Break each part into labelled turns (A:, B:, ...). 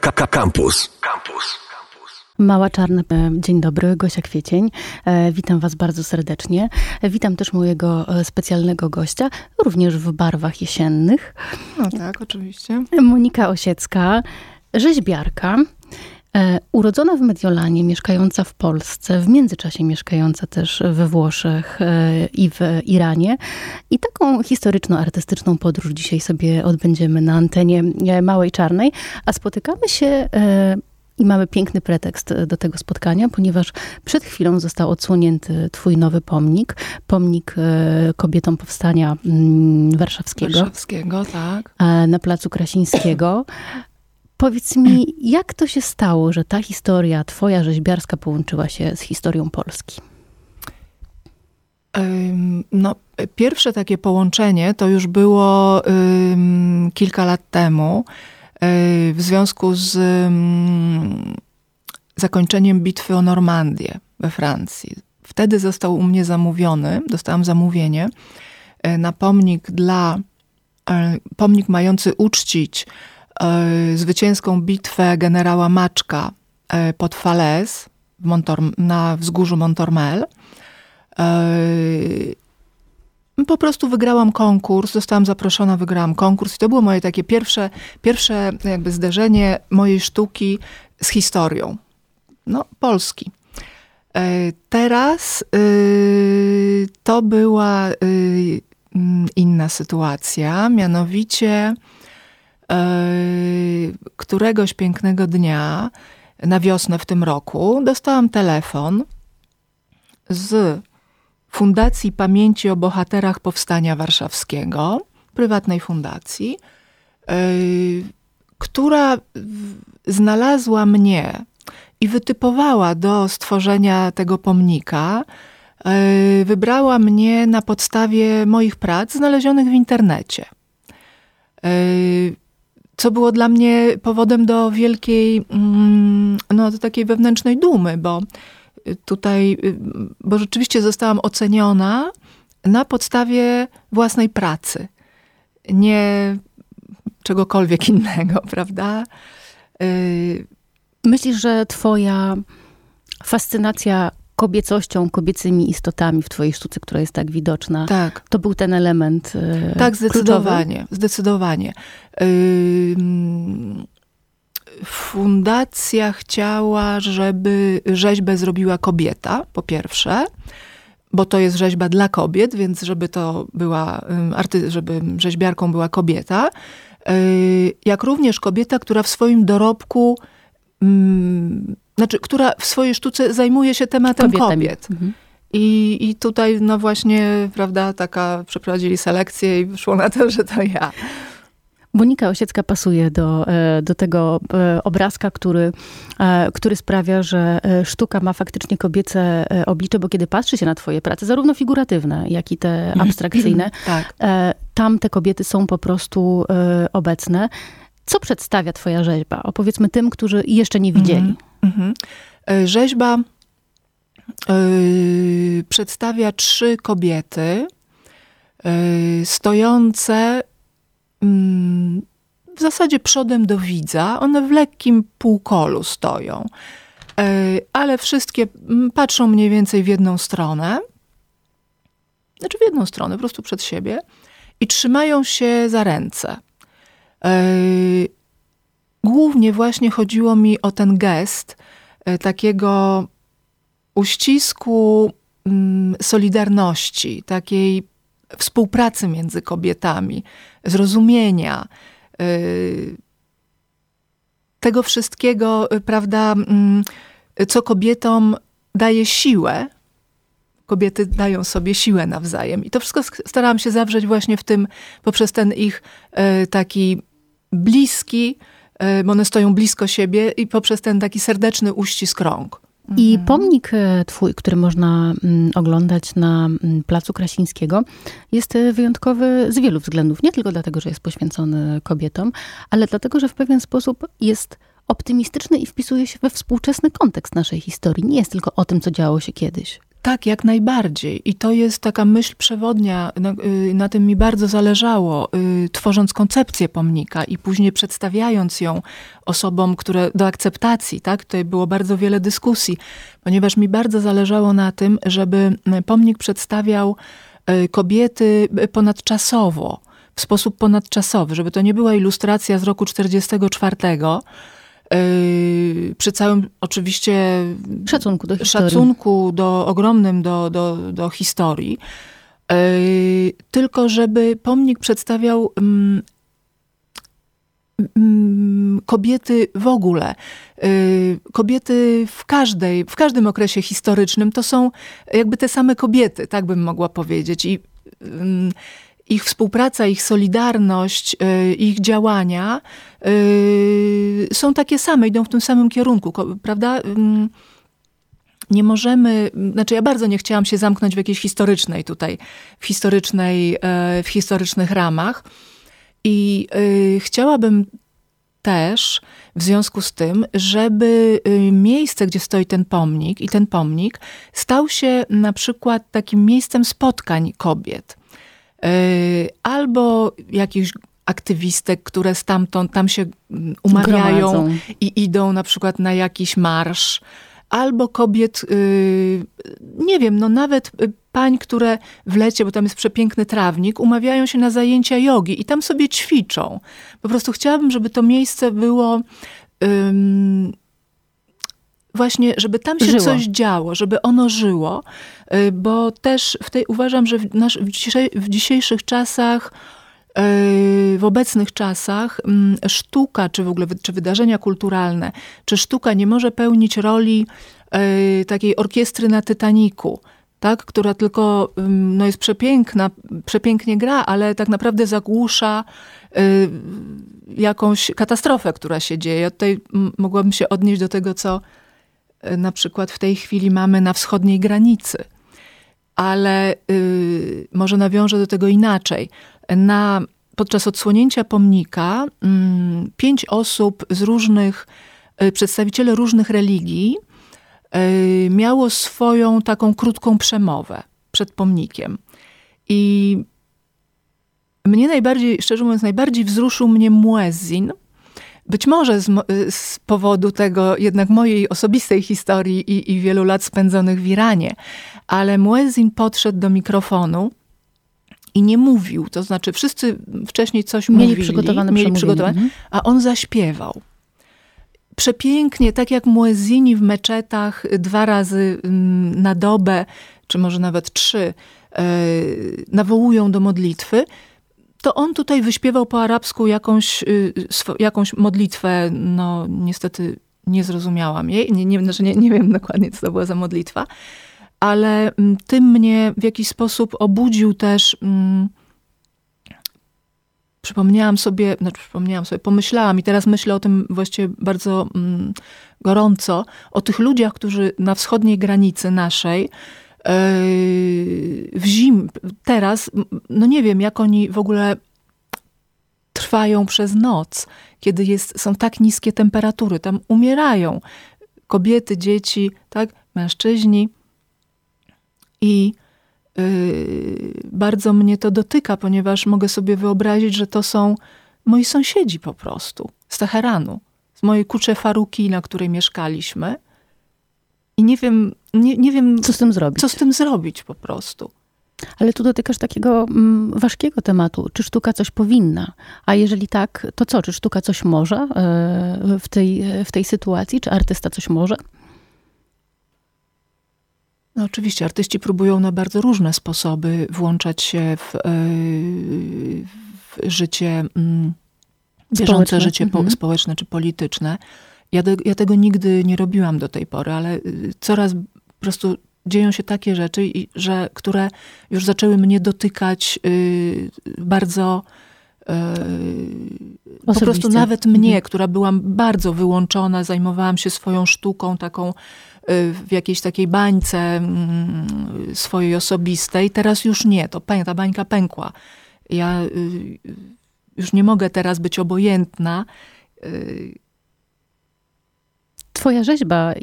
A: Campus. Campus.
B: Mała Czarna, e, dzień dobry, Gosia Kwiecień. E, witam Was bardzo serdecznie. E, witam też mojego specjalnego gościa, również w barwach jesiennych.
C: No tak, oczywiście.
B: Monika Osiecka, rzeźbiarka. Urodzona w Mediolanie, mieszkająca w Polsce, w międzyczasie mieszkająca też we Włoszech i w Iranie. I taką historyczno-artystyczną podróż dzisiaj sobie odbędziemy na antenie Małej Czarnej, a spotykamy się i mamy piękny pretekst e, do tego spotkania, ponieważ przed chwilą został odsłonięty Twój nowy pomnik. Pomnik e, kobietom powstania mm, warszawskiego.
C: Warszawskiego, tak.
B: E, na placu Krasińskiego. Powiedz mi, jak to się stało, że ta historia Twoja rzeźbiarska połączyła się z historią Polski?
C: No, pierwsze takie połączenie to już było um, kilka lat temu w związku z mm, zakończeniem bitwy o Normandię we Francji. Wtedy został u mnie zamówiony, dostałam zamówienie e, na pomnik dla, e, pomnik mający uczcić zwycięską bitwę generała Maczka pod Falaise na wzgórzu Montormel. Po prostu wygrałam konkurs, zostałam zaproszona, wygrałam konkurs i to było moje takie pierwsze, pierwsze jakby zderzenie mojej sztuki z historią. No, Polski. E, teraz yy, to była yy, inna sytuacja, mianowicie któregoś pięknego dnia na wiosnę w tym roku dostałam telefon z Fundacji Pamięci o Bohaterach Powstania Warszawskiego, prywatnej fundacji, yy, która znalazła mnie i wytypowała do stworzenia tego pomnika. Yy, wybrała mnie na podstawie moich prac znalezionych w internecie. Co było dla mnie powodem do wielkiej, mm, no, do takiej wewnętrznej dumy, bo tutaj, y, bo rzeczywiście zostałam oceniona na podstawie własnej pracy, nie czegokolwiek innego, prawda?
B: Y, Myślisz, że Twoja fascynacja kobiecością, kobiecymi istotami w Twojej sztuce, która jest tak widoczna,
C: tak.
B: to był ten element. Y,
C: tak, zdecydowanie.
B: Kluczowy?
C: Zdecydowanie fundacja chciała, żeby rzeźbę zrobiła kobieta, po pierwsze, bo to jest rzeźba dla kobiet, więc żeby to była, żeby rzeźbiarką była kobieta, y, jak również kobieta, która w swoim dorobku, znaczy, która w swojej sztuce zajmuje się tematem Kobietami. kobiet. Mhm. I, I tutaj, no właśnie, prawda, taka przeprowadzili selekcję i wyszło na to, że to ja.
B: Monika Osiecka pasuje do, e, do tego e, obrazka, który, e, który sprawia, że sztuka ma faktycznie kobiece oblicze, bo kiedy patrzy się na twoje prace, zarówno figuratywne, jak i te mhm. abstrakcyjne, tak. tam te kobiety są po prostu obecne. Co przedstawia twoja rzeźba? Opowiedzmy tym, którzy jeszcze nie widzieli. Mhm.
C: Mhm. Rzeźba yy, przedstawia trzy kobiety yy, stojące Mm, w zasadzie przodem do widza. One w lekkim półkolu stoją, e, ale wszystkie patrzą mniej więcej w jedną stronę. Znaczy w jedną stronę, po prostu przed siebie i trzymają się za ręce. E, głównie właśnie chodziło mi o ten gest e, takiego uścisku mm, solidarności, takiej współpracy między kobietami, zrozumienia, y, tego wszystkiego, y, prawda, mm, co kobietom daje siłę. Kobiety dają sobie siłę nawzajem. I to wszystko starałam się zawrzeć właśnie w tym, poprzez ten ich taki bliski, bo one stoją blisko siebie i poprzez ten taki serdeczny uścisk rąk.
B: I mhm. pomnik e, twój, który można mm, oglądać na mm, Placu Krasińskiego, jest e, wyjątkowy z wielu względów. Nie tylko dlatego, że jest poświęcony kobietom, ale dlatego, że w pewien sposób jest optymistyczny i wpisuje się we współczesny kontekst naszej historii. Nie jest tylko o tym, co działo się kiedyś.
C: Tak, jak najbardziej. I to jest taka myśl przewodnia, na, y, na, tym mi bardzo zależało, y, tworząc koncepcję pomnika i później przedstawiając ją osobom, które do akceptacji, tak? Tutaj było bardzo wiele dyskusji, ponieważ mi bardzo zależało na tym, żeby pomnik przedstawiał y, kobiety ponadczasowo, w sposób ponadczasowy, żeby to nie była ilustracja z roku 44, Yy, przy całym oczywiście
B: szacunku do historii.
C: Szacunku do, ogromnym do, do, do historii. Yy, tylko żeby pomnik przedstawiał mm, mm, kobiety w ogóle. Yy, kobiety w każdej, w każdym okresie historycznym to są jakby te same kobiety, tak bym mogła powiedzieć. I mm, ich współpraca, ich solidarność, y, ich działania y, są takie same, idą w tym samym kierunku, prawda? Nie możemy, znaczy ja bardzo nie chciałam się zamknąć w jakiejś historycznej tutaj, w, historycznej, e, w historycznych ramach. I y, chciałabym też w związku z tym, żeby miejsce, gdzie stoi ten pomnik i ten pomnik stał się na przykład takim miejscem spotkań kobiet albo jakichś aktywistek, które stamtąd, tam się mm, umawiają Gromadzą. i idą na przykład na jakiś marsz, albo kobiet, y, nie wiem, no nawet y, pań, które w lecie, bo tam jest przepiękny trawnik, umawiają się na zajęcia jogi i tam sobie ćwiczą. Po prostu chciałabym, żeby to miejsce było właśnie, żeby tam się żyło. coś działo, żeby ono żyło, y, bo też w tej, uważam, że w, nasz, w, dzisiejszych, w dzisiejszych czasach, y, w obecnych czasach mm, sztuka, czy w ogóle czy wydarzenia kulturalne, czy sztuka nie może pełnić roli y, takiej orkiestry na Titaniku, tak, która tylko no jest przepiękna, przepięknie gra, ale tak naprawdę zagłusza jakąś katastrofę, która się dzieje. Tutaj mogłabym się odnieść do tego, co na przykład w tej chwili mamy na wschodniej granicy. Ale y, może nawiążę do tego inaczej. Na, podczas odsłonięcia pomnika y, pięć osób z różnych, y, przedstawiciele różnych religii y, miało swoją taką krótką przemowę przed pomnikiem. I mnie najbardziej, szczerze mówiąc, najbardziej wzruszył mnie muezzin, być może z, z, powodu tego jednak mojej osobistej historii i, i wielu lat spędzonych w Iranie, ale Muezzin podszedł do mikrofonu i nie mówił. To znaczy, wszyscy wcześniej coś
B: mieli
C: mówili,
B: przygotowane mieli przygotowane,
C: mhm. a on zaśpiewał. Przepięknie, tak jak muezzini w meczetach dwa razy mm, na dobę, czy może nawet trzy, e, nawołują do modlitwy to on tutaj wyśpiewał po arabsku jakąś, y, jakąś modlitwę, no niestety nie zrozumiałam jej, nie, nie, znaczy nie, nie wiem dokładnie, co to była za modlitwa, ale mm, tym mnie w jakiś sposób obudził też... Hmm, przypomniałam sobie, znaczy przypomniałam sobie, pomyślałam i teraz myślę o tym właściwie bardzo mm, gorąco, o tych ludziach, którzy na wschodniej granicy naszej w zim, teraz, no nie wiem, jak oni w ogóle trwają przez noc, kiedy jest, są tak niskie temperatury, tam umierają kobiety, dzieci, tak, mężczyźni. I yy, bardzo mnie to dotyka, ponieważ mogę sobie wyobrazić, że to są moi sąsiedzi po prostu z Teheranu, z mojej kucze Faruki, na której mieszkaliśmy. I nie wiem, nie, nie wiem,
B: co z tym zrobić.
C: Co z tym zrobić po prostu.
B: Ale tu dotykasz takiego mm, ważkiego tematu. Czy sztuka coś powinna? A jeżeli tak, to co? Czy sztuka coś może e, w tej, w tej sytuacji? Czy artysta coś może?
C: No oczywiście, artyści próbują na bardzo różne sposoby włączać się w, e, w życie, mm, bieżące społeczne. życie mhm. społeczne czy polityczne. Ja, de, ja tego nigdy nie robiłam do tej pory, ale y, coraz po prostu dzieją się takie rzeczy, że, które już zaczęły mnie dotykać y, bardzo y, po prostu nawet mnie, mhm. która byłam bardzo wyłączona, zajmowałam się swoją sztuką, taką w jakiejś takiej bańce mm, swojej osobistej. Teraz już nie, to ta bańka pękła. Ja już nie mogę teraz być obojętna
B: Twoja rzeźba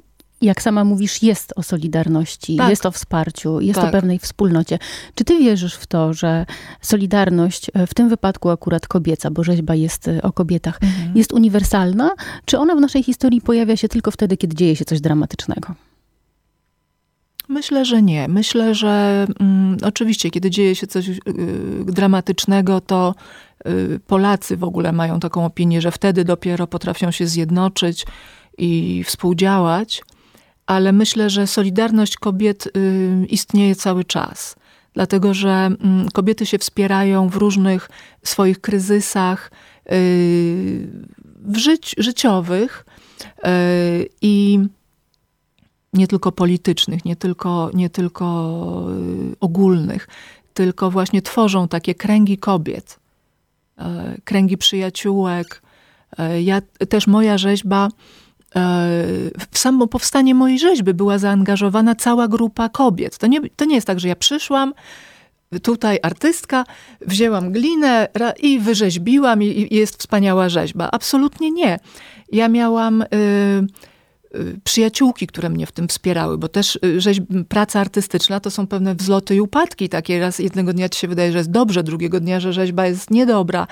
B: jak sama mówisz, jest o solidarności,
C: Tak.
B: jest o wsparciu, jest o
C: Tak.
B: pewnej wspólnocie. Czy ty wierzysz w to, że solidarność, e, w tym wypadku akurat kobieca, bo rzeźba jest e, o kobietach,
C: Mhm.
B: jest uniwersalna, czy ona w naszej historii pojawia się tylko wtedy, kiedy dzieje się coś dramatycznego?
C: Myślę, że nie. Myślę, że mm, oczywiście, kiedy dzieje się coś y, dramatycznego, to y, Polacy w ogóle mają taką opinię, że wtedy dopiero potrafią się zjednoczyć i współdziałać, ale myślę, że solidarność kobiet y, istnieje cały czas. Dlatego, że mm, kobiety się wspierają w różnych swoich kryzysach y, w żyć, życiowych y, i nie tylko politycznych, nie tylko, nie tylko ogólnych, tylko właśnie tworzą takie kręgi kobiet, kręgi przyjaciółek. Ja też moja rzeźba, w samo powstanie mojej rzeźby była zaangażowana cała grupa kobiet. To nie, to nie jest tak, że ja przyszłam, tutaj artystka, wzięłam glinę i wyrzeźbiłam i, jest wspaniała rzeźba. Absolutnie nie. Ja miałam y, przyjaciółki, które mnie w tym wspierały, bo też y, rzeźb, praca artystyczna to są pewne wzloty i upadki. Takie raz jednego dnia ci się wydaje, że jest dobrze, drugiego dnia, że rzeźba jest niedobra.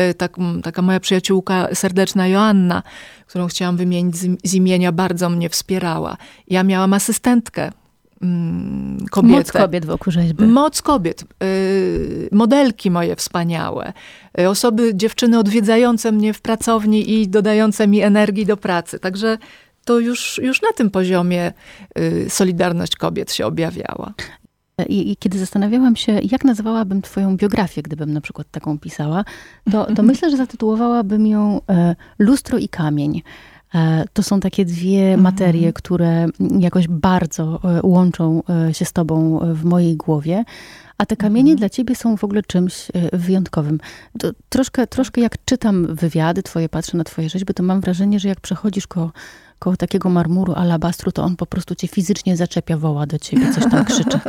C: Y, Tak, taka moja przyjaciółka serdeczna Joanna, którą chciałam wymienić z, z imienia, bardzo mnie wspierała. Ja miałam asystentkę mm, kobietę.
B: Moc kobiet wokół rzeźby.
C: Moc kobiet, y, modelki moje wspaniałe, y, osoby, dziewczyny odwiedzające mnie w pracowni i dodające mi energii do pracy. Także to już, już na tym poziomie y, solidarność kobiet się objawiała.
B: I, I kiedy zastanawiałam się, jak nazwałabym twoją biografię, gdybym na przykład taką pisała, to, to myślę, że zatytułowałabym ją e, Lustro i kamień. E, To są takie dwie materie, które jakoś bardzo e, łączą się z tobą w mojej głowie. A te kamienie dla ciebie są w ogóle czymś wyjątkowym. To troszkę, troszkę jak czytam wywiady twoje, patrzę na twoje rzeźby, to mam wrażenie, że jak przechodzisz koło, koło takiego marmuru, alabastru, to on po prostu cię fizycznie zaczepia, woła do ciebie, coś tam krzyczy.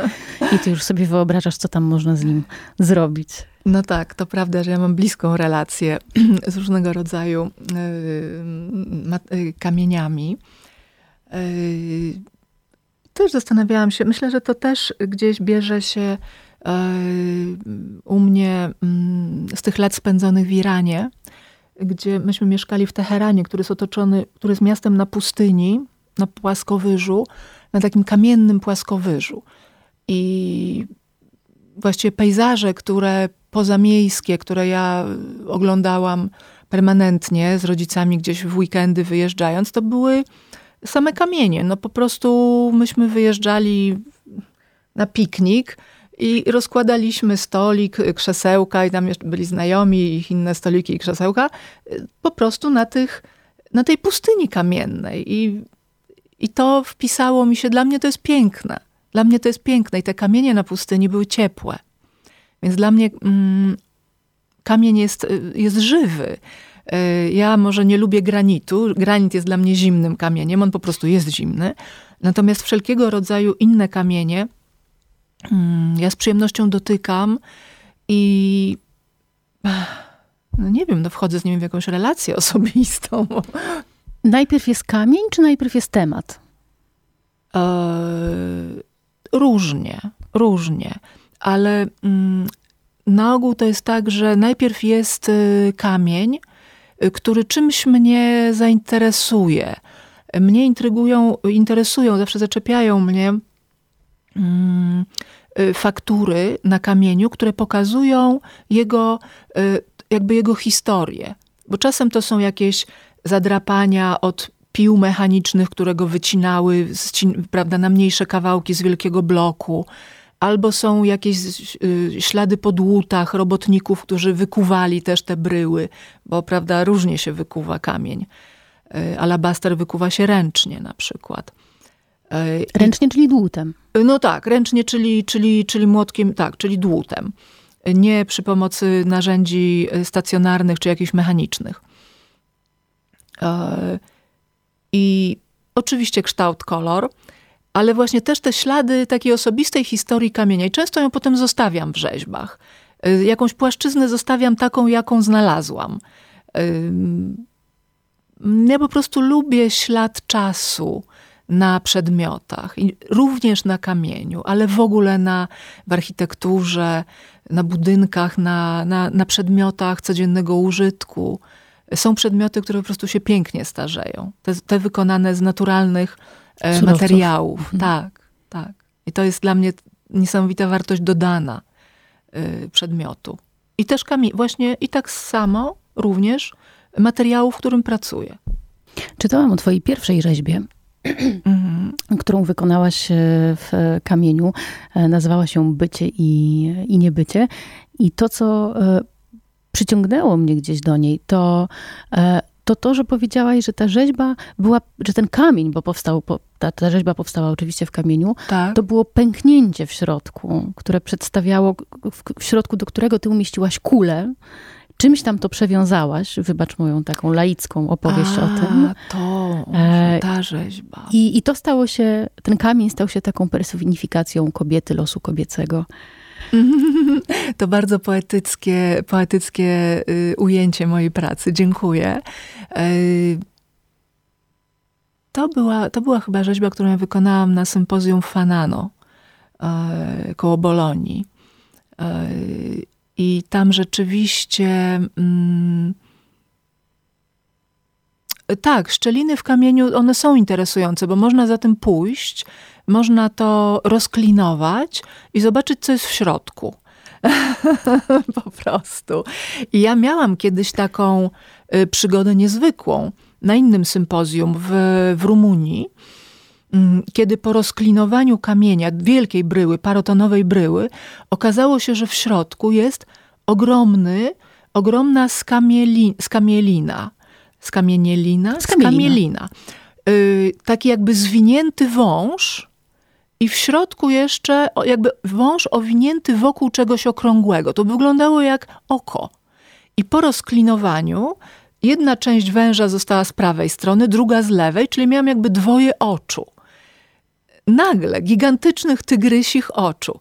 B: I ty już sobie wyobrażasz, co tam można z nim zrobić.
C: No tak, to prawda, że ja mam bliską relację z różnego rodzaju y, ma- y, kamieniami. Y, Też zastanawiałam się, myślę, że to też gdzieś bierze się u mnie mm, z tych lat spędzonych w Iranie, gdzie myśmy mieszkali w Teheranie, który jest otoczony, który jest miastem na pustyni, na płaskowyżu, na takim kamiennym płaskowyżu. I właściwie pejzaże, które pozamiejskie, które ja oglądałam permanentnie z rodzicami gdzieś w weekendy wyjeżdżając, to były same kamienie. No po prostu myśmy wyjeżdżali na piknik i rozkładaliśmy stolik, krzesełka i tam byli znajomi, ich inne stoliki i krzesełka, po prostu na, tych, na tej pustyni kamiennej. I, I to wpisało mi się, dla mnie to jest piękne. Dla mnie to jest piękne i te kamienie na pustyni były ciepłe. Więc dla mnie mm, kamień jest, y, jest żywy. Y, Ja może nie lubię granitu. Granit jest dla mnie zimnym kamieniem, on po prostu jest zimny. Natomiast wszelkiego rodzaju inne kamienie ja z przyjemnością dotykam i no nie wiem, no wchodzę z nimi w jakąś relację osobistą.
B: Najpierw jest kamień, czy najpierw jest temat?
C: Eee, różnie, różnie, ale mm, na ogół to jest tak, że najpierw jest y, kamień, y, który czymś mnie zainteresuje. Mnie intrygują, interesują, zawsze zaczepiają mnie mm, faktury na kamieniu, które pokazują jego, y, jakby jego historię. Bo czasem to są jakieś zadrapania od pił mechanicznych, które go wycinały prawda, na mniejsze kawałki z wielkiego bloku. Albo są jakieś y, ślady po dłutach robotników, którzy wykuwali też te bryły, bo prawda, różnie się wykuwa kamień. Y, Alabaster wykuwa się ręcznie na przykład.
B: Ręcznie, czyli dłutem.
C: no tak, ręcznie, czyli, czyli, czyli młotkiem, tak, czyli dłutem. Nie przy pomocy narzędzi y, stacjonarnych czy jakichś mechanicznych. E, I oczywiście kształt, kolor, ale właśnie też te ślady takiej osobistej historii kamienia. I często ją potem zostawiam w rzeźbach. Jakąś płaszczyznę zostawiam taką, jaką znalazłam. Ja po prostu lubię ślad czasu na przedmiotach, i również na kamieniu, ale w ogóle na, w architekturze, na budynkach, na, na, na przedmiotach codziennego użytku. Są przedmioty, które po prostu się pięknie starzeją. Te, te wykonane z naturalnych e, materiałów. Mhm. Tak, tak. I to jest dla mnie niesamowita wartość dodana y, przedmiotu. I też kamień, właśnie i tak samo również materiału, w którym pracuję.
B: Czytałam o twojej pierwszej rzeźbie. którą wykonałaś e, w kamieniu. E, nazywała się Bycie i, i Niebycie. I to, co e, przyciągnęło mnie gdzieś do niej, to to to, że powiedziałaś, że ta rzeźba była, że ten kamień, bo powstał, ta, ta rzeźba powstała oczywiście w kamieniu, tak. to było pęknięcie w środku, które przedstawiało, w środku do którego ty umieściłaś kulę, czymś tam to przewiązałaś, wybacz moją taką laicką opowieść
C: A,
B: o tym.
C: to, e, ta rzeźba.
B: I, I to stało się, ten kamień stał się taką personifikacją kobiety, losu kobiecego.
C: To bardzo poetyckie, poetyckie y, ujęcie mojej pracy. Dziękuję. Y, to była, to była chyba rzeźba, którą ja wykonałam na sympozjum Fanano y, koło Bolonii. I tam rzeczywiście. Mm, tak, szczeliny w kamieniu, one są interesujące, bo można za tym pójść, można to rozklinować i zobaczyć, co jest w środku. po prostu. I ja miałam kiedyś taką y, przygodę niezwykłą na innym sympozjum w, w Rumunii, kiedy po rozklinowaniu kamienia, wielkiej bryły, parotonowej bryły, okazało się, że w środku jest ogromny, ogromna skamieli, skamielina. Skamienielina?
B: Skamielina.
C: Skamielina. Yy, taki jakby zwinięty wąż, i w środku jeszcze jakby wąż owinięty wokół czegoś okrągłego. To wyglądało jak oko. I po rozklinowaniu jedna część węża została z prawej strony, druga z lewej, czyli miałam jakby dwoje oczu. Nagle, gigantycznych tygrysich oczu.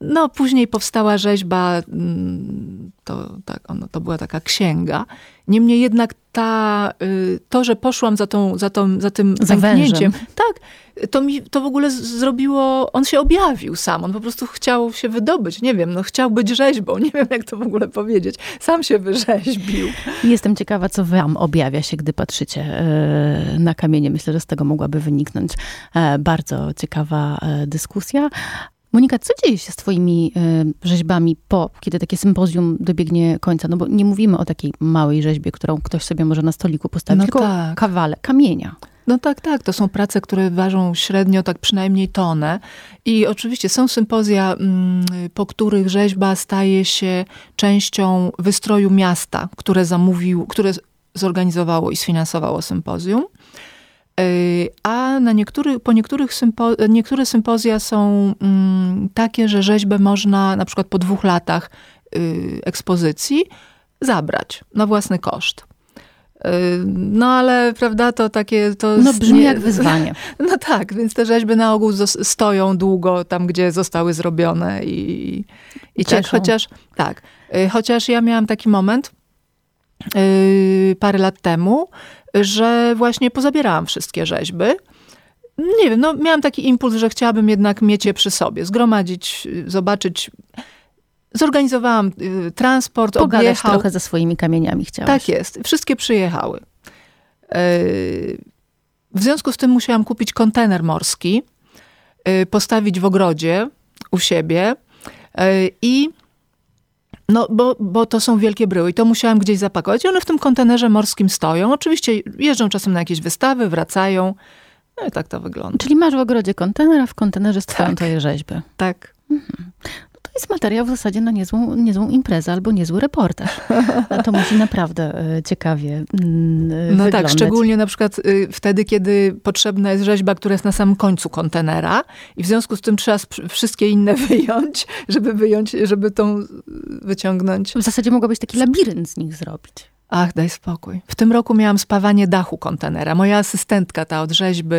C: No, później powstała rzeźba, mm, to, tak, ono, to była taka księga. Niemniej jednak ta, y, to, że poszłam za, tą, za, tą, za tym
B: za zamknięciem,
C: tak, to mi to w ogóle zrobiło, on się objawił sam, on po prostu chciał się wydobyć, nie wiem, no chciał być rzeźbą, nie wiem jak to w ogóle powiedzieć, sam się wyrzeźbił.
B: Jestem ciekawa, co wam objawia się, gdy patrzycie e, na kamienie. Myślę, że z tego mogłaby wyniknąć e, bardzo ciekawa e, dyskusja. Monika, co dzieje się z twoimi y, rzeźbami po, kiedy takie sympozjum dobiegnie końca? No bo nie mówimy o takiej małej rzeźbie, którą ktoś sobie może na stoliku postawić, no tylko tak. kawale, kamienia.
C: No tak, tak. To są prace, które ważą średnio tak przynajmniej tonę. I oczywiście są sympozja, mm, po których rzeźba staje się częścią wystroju miasta, które zamówił, które zorganizowało i sfinansowało sympozjum. Y, a na niektórych, po niektórych sympo, niektóre sympozja są mm, takie, że rzeźbę można na przykład po dwóch latach y, ekspozycji zabrać na własny koszt. Y, no ale, prawda, to takie... To
B: no brzmi nie, jak wyzwanie.
C: No tak, więc te rzeźby na ogół stoją długo tam, gdzie zostały zrobione i, i cieszą. Chociaż, tak, chociaż ja miałam taki moment parę lat temu, że właśnie pozabierałam wszystkie rzeźby. Nie wiem, no miałam taki impuls, że chciałabym jednak mieć je przy sobie, zgromadzić, zobaczyć. Zorganizowałam y, transport,
B: Pogadać
C: objechał.
B: trochę ze swoimi kamieniami chciałaś.
C: Tak jest. Wszystkie przyjechały. Y, w związku z tym musiałam kupić kontener morski, y, postawić w ogrodzie u siebie i no, bo, bo to są wielkie bryły i to musiałam gdzieś zapakować. I one w tym kontenerze morskim stoją. Oczywiście jeżdżą czasem na jakieś wystawy, wracają. No i tak to wygląda.
B: Czyli masz w ogrodzie kontener, a w kontenerze stoją tak. twoje rzeźby.
C: Tak.
B: Mhm jest materiał w zasadzie na niezłą, niezłą imprezę albo niezły reportaż. To musi naprawdę e, ciekawie mm,
C: No tak,
B: wyglądać.
C: tak, szczególnie na przykład y, wtedy, kiedy potrzebna jest rzeźba, która jest na samym końcu kontenera i w związku z tym trzeba wszystkie inne wyjąć, żeby wyjąć, żeby tą wyciągnąć.
B: W zasadzie mogłabyś taki labirynt z nich zrobić.
C: Ach, daj spokój. W tym roku miałam spawanie dachu kontenera. Moja asystentka, ta od rzeźby,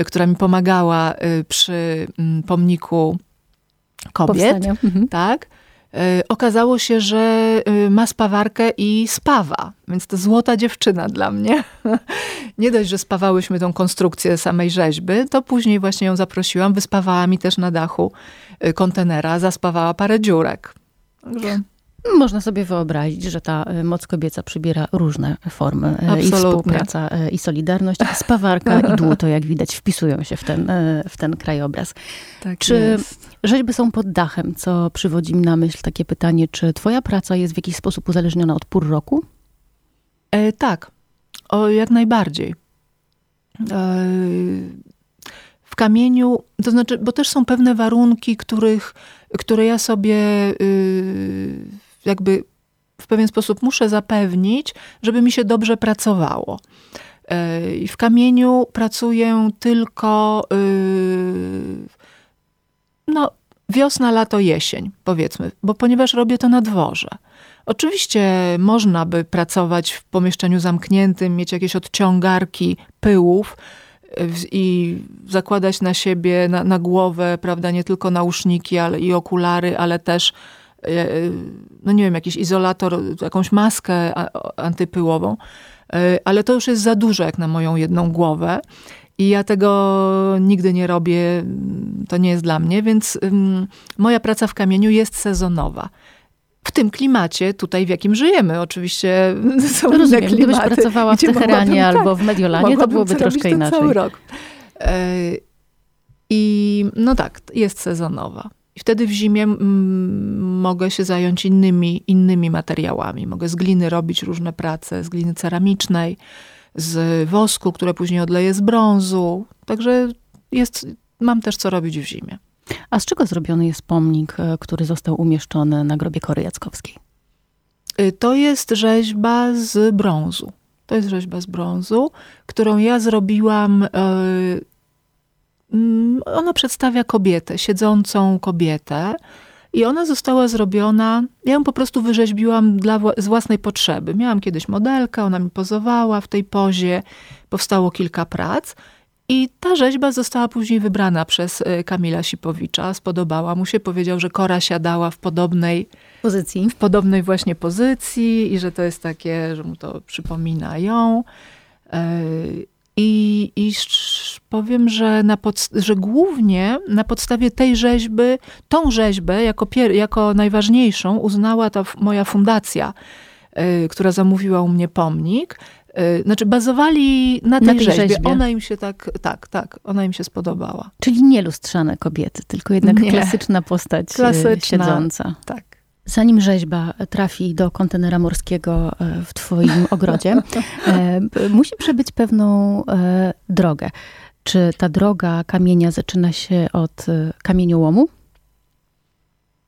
C: y, która mi pomagała y, przy mm, pomniku kobiet, mhm. tak? Okazało się, że ma spawarkę i spawa, więc to złota dziewczyna dla mnie. Nie dość, że spawałyśmy tą konstrukcję samej rzeźby, to później właśnie ją zaprosiłam, wyspawała mi też na dachu kontenera, zaspawała parę dziurek.
B: Także... Można sobie wyobrazić, że ta e, moc kobieca przybiera różne formy. E, Absolutnie. I współpraca, e, i solidarność, spawarka i dłuto, jak widać, wpisują się w ten, w ten krajobraz. Tak czy jest. rzeźby są pod dachem, co przywodzi mi na myśl takie pytanie, czy twoja praca jest w jakiś sposób uzależniona od pór roku?
C: E, tak, o, jak najbardziej. E, w kamieniu, to znaczy, bo też są pewne warunki, których, które ja sobie... Y, jakby w pewien sposób muszę zapewnić, żeby mi się dobrze pracowało. E, I w kamieniu pracuję tylko y, no, wiosna, lato, jesień, powiedzmy, bo ponieważ robię to na dworze. Oczywiście można by pracować w pomieszczeniu zamkniętym, mieć jakieś odciągarki pyłów i zakładać na siebie, na, na głowę, prawda, nie tylko nauszniki ale i okulary, ale też E, no nie wiem, jakiś izolator, jakąś maskę antypyłową, e, ale to już jest za dużo jak na moją jedną głowę. I ja tego nigdy nie robię, to nie jest dla mnie, więc moja praca w kamieniu jest sezonowa. W tym klimacie, tutaj w jakim żyjemy, oczywiście
B: są Rozumiem, klimaty, gdybyś pracowała w Teheranie tak, albo w Mediolanie, to byłoby troszkę inaczej.
C: cały rok. E, I no tak, jest sezonowa. I wtedy w zimie mogę się zająć innymi, innymi materiałami. Mogę z gliny robić różne prace, z gliny ceramicznej, z wosku, które później odleję z brązu. Także jest, mam też co robić w zimie.
B: A z czego zrobiony jest pomnik, e, który został umieszczony na grobie Kory Jackowskiej?
C: Y, to jest rzeźba z brązu. To jest rzeźba z brązu, którą ja zrobiłam e, Mm, ona przedstawia kobietę, siedzącą kobietę. I ona została zrobiona, ja ją po prostu wyrzeźbiłam dla, z własnej potrzeby. Miałam kiedyś modelkę, ona mi pozowała w tej pozie, powstało kilka prac. I ta rzeźba została później wybrana przez y, Kamila Sipowicza. Spodobała mu się, powiedział, że Kora siadała w podobnej
B: pozycji.
C: W podobnej właśnie pozycji i że to jest takie, że mu to przypomina ją. Y, i, i powiem, że, na że głównie na podstawie tej rzeźby, tą rzeźbę jako, pier, jako najważniejszą uznała ta moja fundacja, y, która zamówiła u mnie pomnik. Y, znaczy bazowali na tej, na tej rzeźbie. rzeźbie. Ona im się tak, tak, tak, ona im się spodobała.
B: Czyli nie lustrzane kobiety, tylko jednak nie. klasyczna postać klasyczna, siedząca.
C: Tak.
B: Zanim rzeźba trafi do kontenera morskiego e, w Twoim ogrodzie, e, musi przebyć pewną e, drogę. Czy ta droga kamienia zaczyna się od kamieniołomu?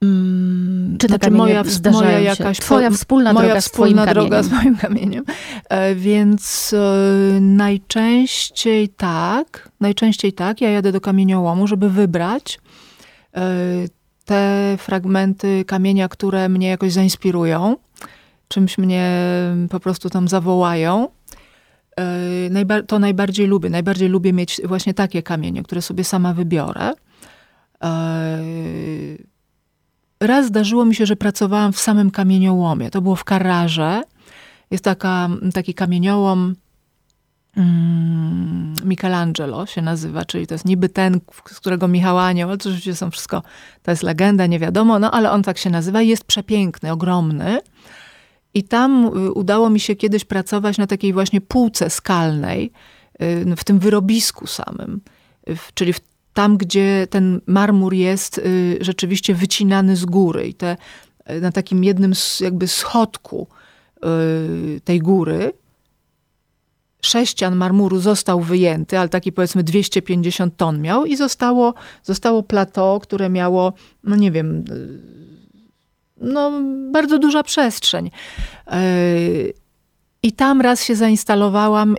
C: Hmm, Czy znaczy moja, moja jakaś
B: Twoja wspólna moja droga wspólna z droga
C: z moim kamieniem. Więc najczęściej tak, najczęściej tak, ja jadę do kamieniołomu, żeby wybrać te fragmenty kamienia, które mnie jakoś zainspirują, czymś mnie po prostu tam zawołają. E, to najbardziej lubię. Najbardziej lubię mieć właśnie takie kamienie, które sobie sama wybiorę. E, raz zdarzyło mi się, że pracowałam w samym kamieniołomie. To było w Kararze. Jest taka, taki kamieniołom Michelangelo się nazywa, czyli to jest niby ten, z którego Michał Anioł, ale to oczywiście są wszystko, to jest legenda, nie wiadomo, no ale on tak się nazywa jest przepiękny, ogromny. I tam y, udało mi się kiedyś pracować na takiej właśnie półce skalnej, y, w tym wyrobisku samym, czyli w, tam, gdzie ten marmur jest y, rzeczywiście wycinany z góry i te, na takim jednym jakby schodku tej góry, sześcian marmuru został wyjęty, ale taki powiedzmy 250 ton miał i zostało, zostało plateau, które miało, no nie wiem, no bardzo duża przestrzeń. Yy, I tam raz się zainstalowałam,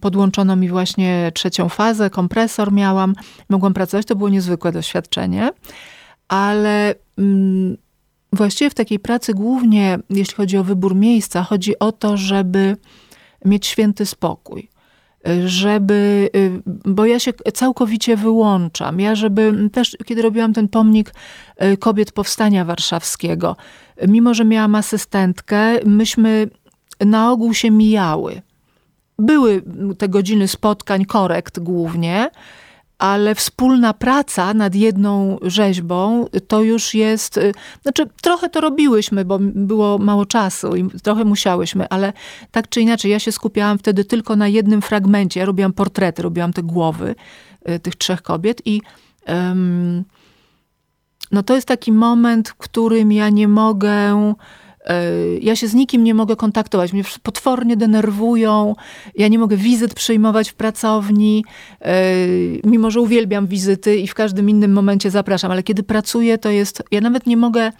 C: podłączono mi właśnie trzecią fazę, kompresor miałam, mogłam pracować, to było niezwykłe doświadczenie, ale właściwie w takiej pracy głównie, jeśli chodzi o wybór miejsca, chodzi o to, żeby mieć święty spokój. żeby, y, bo ja się całkowicie wyłączam. Ja, żeby też, kiedy robiłam ten pomnik y, kobiet powstania warszawskiego, mimo że miałam asystentkę, myśmy na ogół się mijały. Były te godziny spotkań, korekt głównie, ale wspólna praca nad jedną rzeźbą to już jest, y, znaczy trochę to robiłyśmy, bo było mało czasu i trochę musiałyśmy, ale tak czy inaczej, ja się skupiałam wtedy tylko na jednym fragmencie. Ja robiłam portrety, robiłam te głowy y, tych trzech kobiet i um, no to jest taki moment, w którym ja nie mogę ja się z nikim nie mogę kontaktować, mnie potwornie denerwują, ja nie mogę wizyt przyjmować w pracowni, e, mimo że uwielbiam wizyty i w każdym innym momencie zapraszam, ale kiedy pracuję, to jest, ja nawet nie mogę e,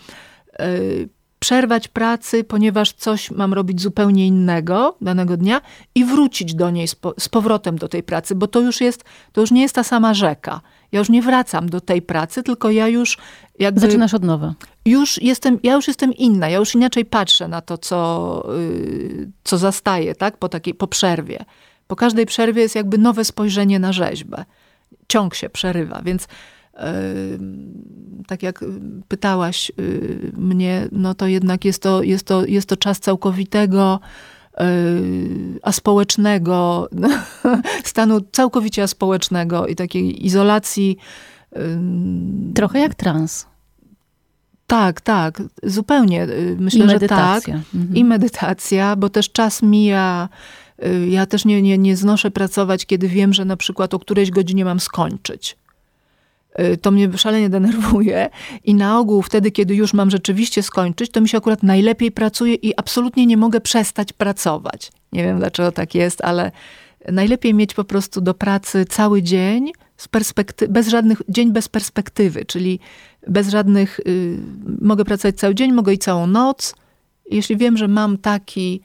C: przerwać pracy, ponieważ coś mam robić zupełnie innego danego dnia i wrócić do niej z, po, z powrotem do tej pracy, bo to już jest, to już nie jest ta sama rzeka. Ja już nie wracam do tej pracy, tylko ja już jakby...
B: Zaczynasz od nowa.
C: Już jestem, ja już jestem inna, ja już inaczej patrzę na to, co, yy, co zastaję, tak? Po takiej, po przerwie. Po każdej przerwie jest jakby nowe spojrzenie na rzeźbę. Ciąg się przerywa, więc tak jak pytałaś yy, mnie, no to jednak jest to, jest to, jest to czas całkowitego yy, aspołecznego, stanu całkowicie aspołecznego i takiej izolacji.
B: Trochę jak trans.
C: Tak, tak, zupełnie. Y, myślę, że tak.
B: Mhm.
C: I medytacja, bo też czas mija. Y, ja też nie, nie, nie znoszę pracować, kiedy wiem, że na przykład o którejś godzinie mam skończyć. Y, to mnie szalenie denerwuje i na ogół wtedy, kiedy już mam rzeczywiście skończyć, to mi się akurat najlepiej pracuje i absolutnie nie mogę przestać pracować. Nie wiem dlaczego tak jest, ale najlepiej mieć po prostu do pracy cały dzień, bez żadnych, dzień bez perspektywy, czyli bez żadnych, y, mogę pracować cały dzień, mogę i całą noc. Jeśli wiem, że mam taki,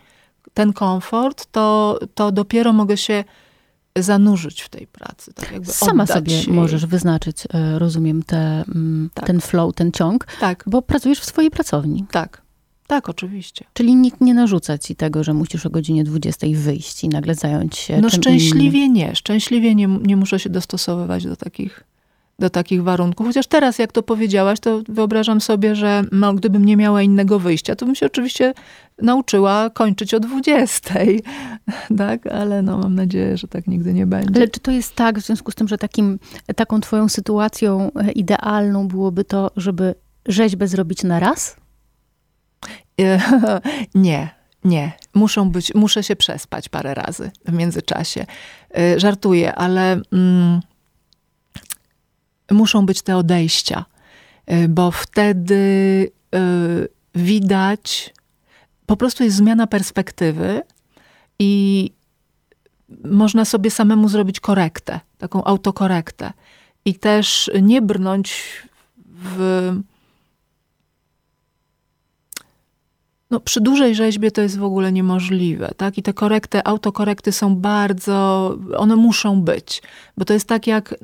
C: ten komfort, to, to dopiero mogę się zanurzyć w tej pracy. Tak jakby
B: Sama sobie możesz wyznaczyć, e, rozumiem, te, mm, tak. ten flow, ten ciąg,
C: tak.
B: bo pracujesz w swojej pracowni.
C: Tak. Tak, oczywiście.
B: Czyli nikt nie narzuca ci tego, że musisz o godzinie 20 wyjść i nagle zająć się.
C: No szczęśliwie
B: innym.
C: nie. Szczęśliwie nie, nie muszę się dostosowywać do takich, do takich warunków. Chociaż teraz, jak to powiedziałaś, to wyobrażam sobie, że no, gdybym nie miała innego wyjścia, to bym się oczywiście nauczyła kończyć o 20. tak? Ale no, mam nadzieję, że tak nigdy nie będzie.
B: Ale czy to jest tak, w związku z tym, że takim, taką twoją sytuacją e, idealną byłoby to, żeby rzeźbę zrobić na raz?
C: nie, nie. Muszą być, muszę się przespać parę razy w międzyczasie. E, żartuję, ale mm, muszą być te odejścia, e, bo wtedy y, widać, po prostu jest zmiana perspektywy i można sobie samemu zrobić korektę, taką autokorektę. I też nie brnąć w No, przy dużej rzeźbie to jest w ogóle niemożliwe, tak? I te korekty, autokorekty są bardzo, one muszą być, bo to jest tak jak,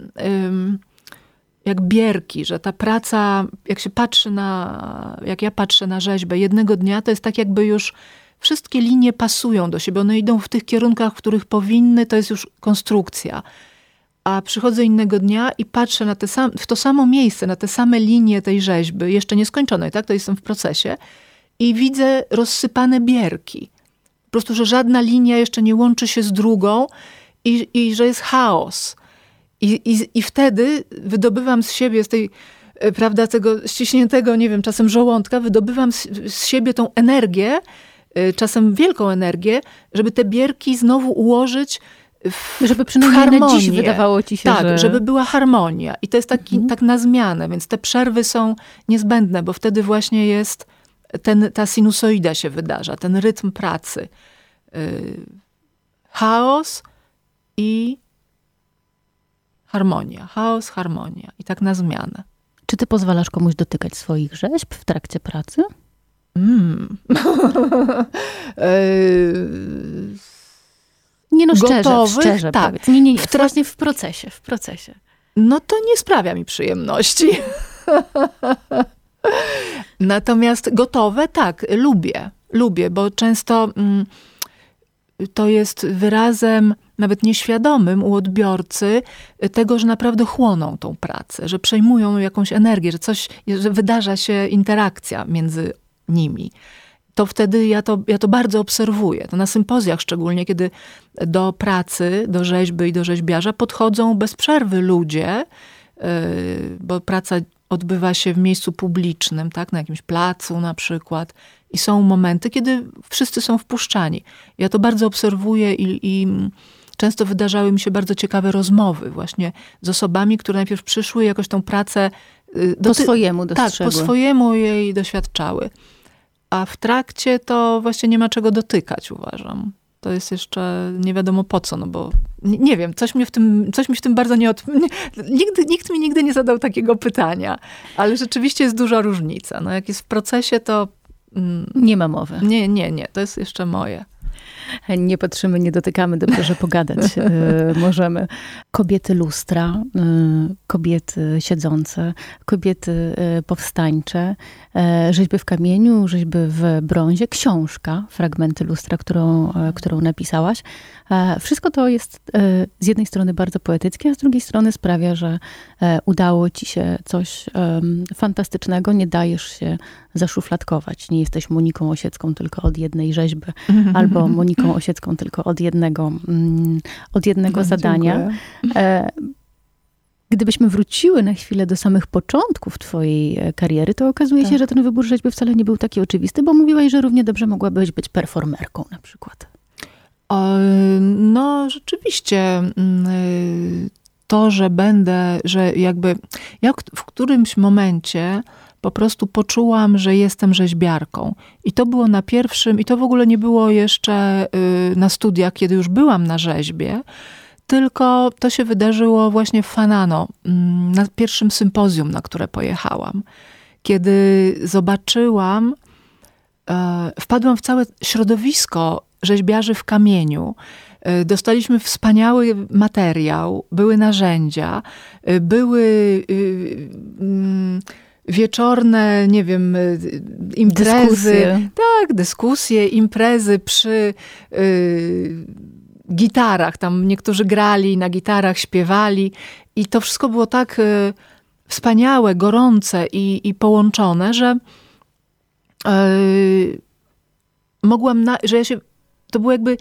C: jak bierki, że ta praca, jak się patrzy na, jak ja patrzę na rzeźbę jednego dnia, to jest tak jakby już wszystkie linie pasują do siebie, one idą w tych kierunkach, w których powinny, to jest już konstrukcja. A przychodzę innego dnia i patrzę na te sam, w to samo miejsce, na te same linie tej rzeźby, jeszcze nieskończonej, tak? To jestem w procesie i widzę rozsypane bierki. Po prostu, że żadna linia jeszcze nie łączy się z drugą i, i że jest chaos. I, i, I wtedy wydobywam z siebie, z tej, e, prawda, tego ściśniętego, nie wiem, czasem żołądka, wydobywam z, z siebie tą energię, e, czasem wielką energię, żeby te bierki znowu ułożyć w,
B: żeby przynajmniej
C: w
B: na dziś wydawało ci się,
C: tak,
B: że...
C: żeby była harmonia. I to jest taki, mhm. tak na zmianę, więc te przerwy są niezbędne, bo wtedy właśnie jest ten, ta sinusoida się wydarza, ten rytm pracy. Yy, chaos i harmonia. Chaos, harmonia. I tak na zmianę.
B: Czy ty pozwalasz komuś dotykać swoich rzeźb w trakcie pracy?
C: Mm.
B: nie no, szczerze,
C: Gotowych,
B: szczerze
C: tak.
B: Powiedz. Nie, nie, nie. W, właśnie w procesie, w procesie.
C: No to nie sprawia mi przyjemności. Natomiast gotowe, tak, lubię. Lubię, bo często mm, to jest wyrazem nawet nieświadomym u odbiorcy tego, że naprawdę chłoną tą pracę, że przejmują jakąś energię, że coś, że wydarza się interakcja między nimi to wtedy ja to, ja to bardzo obserwuję. To na sympozjach szczególnie, kiedy do pracy, do rzeźby i do rzeźbiarza podchodzą bez przerwy ludzie, yy, bo praca odbywa się w miejscu publicznym, tak, na jakimś placu na przykład. I są momenty, kiedy wszyscy są wpuszczani. Ja to bardzo obserwuję i, i często wydarzały mi się bardzo ciekawe rozmowy właśnie z osobami, które najpierw przyszły jakoś tą pracę...
B: Yy, po swojemu
C: dostrzegły. Tak, po swojemu jej doświadczały a w trakcie to właśnie nie ma czego dotykać, uważam. To jest jeszcze nie wiadomo po co, no bo nie, nie wiem, coś, mnie w tym, coś mi w tym bardzo nie, od... Nigdy, nikt mi nigdy nie zadał takiego pytania, ale rzeczywiście jest duża różnica. No jak jest w procesie, to...
B: Mm, nie ma mowy.
C: Nie, nie, nie, to jest jeszcze moje.
B: Nie patrzymy, nie dotykamy, dobrze, że pogadać e, możemy. Kobiety lustra, e, kobiety siedzące, kobiety e, powstańcze, rzeźby w kamieniu, rzeźby w brązie, książka, fragmenty lustra, którą, którą napisałaś. Wszystko to jest z jednej strony bardzo poetyckie, a z drugiej strony sprawia, że udało ci się coś fantastycznego, nie dajesz się zaszufladkować. Nie jesteś Moniką Osiecką tylko od jednej rzeźby, albo Moniką Osiecką tylko od jednego, mm, od jednego no, zadania. E, gdybyśmy wróciły na chwilę do samych początków twojej e, kariery, to okazuje tak. się, że ten wybór rzeźby wcale nie był taki oczywisty, bo mówiłaś, że równie dobrze mogłabyś być performerką na przykład.
C: No, rzeczywiście mm, y, to, że będę, że jakby ja w którymś momencie po prostu poczułam, że jestem rzeźbiarką. I to było na pierwszym, i to w ogóle nie było jeszcze y, na studiach, kiedy już byłam na rzeźbie, tylko to się wydarzyło właśnie w Fanano, mm, na pierwszym sympozjum, na które pojechałam. Kiedy zobaczyłam, e, wpadłam w całe środowisko rzeźbiarzy w kamieniu. E, dostaliśmy wspaniały materiał, były narzędzia, e, były y, mm, wieczorne, nie wiem, y, imprezy. Dyskusje. Tak, dyskusje, imprezy przy y, gitarach. Tam niektórzy grali na gitarach, śpiewali i to wszystko było tak y, wspaniałe, gorące i, i połączone, że y, mogłam, na, że ja się, to było jakby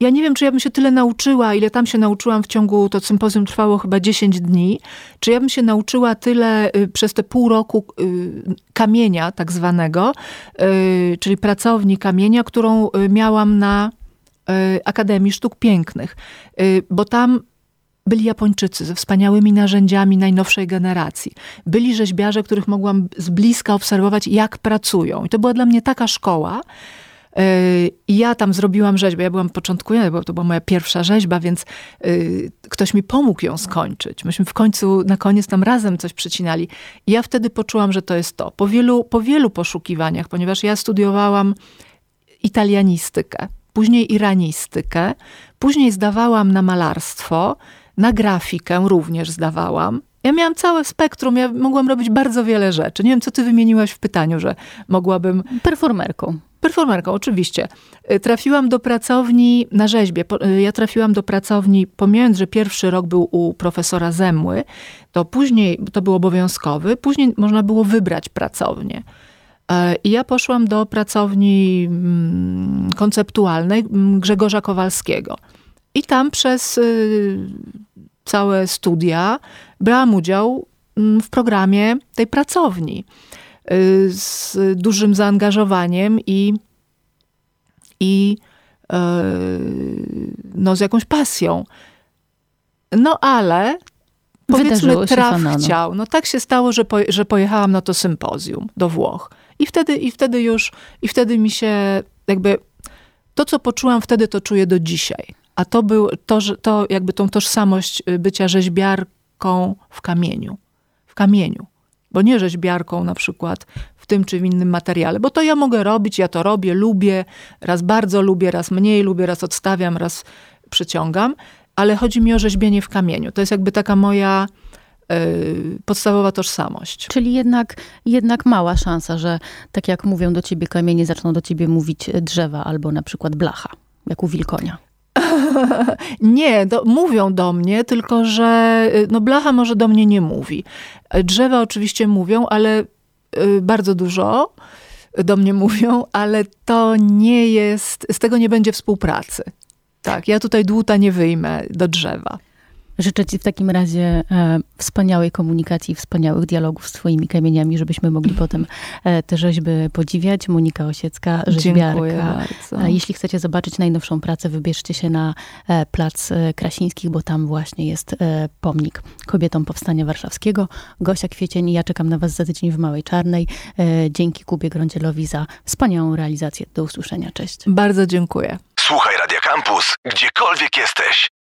C: ja nie wiem, czy ja bym się tyle nauczyła, ile tam się nauczyłam w ciągu, to sympozjum trwało chyba 10 dni, czy ja bym się nauczyła tyle y, przez te pół roku y, kamienia tak zwanego, y, czyli pracowni kamienia, którą miałam na Akademii Sztuk Pięknych. Bo tam byli Japończycy ze wspaniałymi narzędziami najnowszej generacji. Byli rzeźbiarze, których mogłam z bliska obserwować, jak pracują. I to była dla mnie taka szkoła, i ja tam zrobiłam rzeźbę. Ja byłam początkująca, bo to była moja pierwsza rzeźba, więc y, ktoś mi pomógł ją skończyć. Myśmy w końcu, na koniec tam razem coś przecinali. I ja wtedy poczułam, że to jest to. Po wielu, po wielu poszukiwaniach, ponieważ ja studiowałam italianistykę, później iranistykę, później zdawałam na malarstwo, na grafikę również zdawałam. Ja miałam całe spektrum, ja mogłam robić bardzo wiele rzeczy. Nie wiem, co ty wymieniłaś w pytaniu, że mogłabym...
B: Performerką.
C: Performerką, oczywiście. Y, trafiłam do pracowni na rzeźbie. Y, ja trafiłam do pracowni, pomijając, że pierwszy rok był u profesora Zemły, to później, to był obowiązkowy, później można było wybrać pracownię. E, I ja poszłam do pracowni mm, konceptualnej mm, Grzegorza Kowalskiego. I tam przez y, całe studia brałam udział mm, w programie tej pracowni. Y, z dużym zaangażowaniem i, i y, no, z jakąś pasją. No ale powiedzmy traf chciał. No tak się stało, że, po, że pojechałam na to sympozjum do Włoch. I wtedy, I wtedy już, i wtedy mi się jakby, to co poczułam wtedy, to czuję do dzisiaj. A to był, to, to jakby tą tożsamość bycia rzeźbiarką w kamieniu. W kamieniu bo nie rzeźbiarką na przykład w tym czy w innym materiale, bo to ja mogę robić, ja to robię, lubię, raz bardzo lubię, raz mniej lubię, raz odstawiam, raz przyciągam, ale chodzi mi o rzeźbienie w kamieniu. To jest jakby taka moja yy, podstawowa tożsamość.
B: Czyli jednak, jednak mała szansa, że tak jak mówią do ciebie kamienie, zaczną do ciebie mówić drzewa albo na przykład blacha, jak u wilkonia.
C: nie, do, mówią do mnie, tylko że y, no blacha może do mnie nie mówi. Drzewa oczywiście mówią, ale y, bardzo dużo do mnie mówią, ale to nie jest, z tego nie będzie współpracy. Tak, ja tutaj dłuta nie wyjmę do drzewa.
B: Życzę Ci w takim razie e, wspaniałej komunikacji, wspaniałych dialogów z Twoimi kamieniami, żebyśmy mogli potem e, te rzeźby podziwiać. Monika Osiecka, rzeźbiarka.
C: Dziękuję bardzo.
B: E, jeśli chcecie zobaczyć najnowszą pracę, wybierzcie się na e, Plac Krasińskich, bo tam właśnie jest e, pomnik kobietom Powstania Warszawskiego. Gosia Kwiecień, ja czekam na Was za tydzień w Małej Czarnej. Dzięki Kubie Grądzielowi za wspaniałą realizację. Do usłyszenia. Cześć.
C: Bardzo dziękuję.
A: Słuchaj Radio Campus, gdziekolwiek jesteś.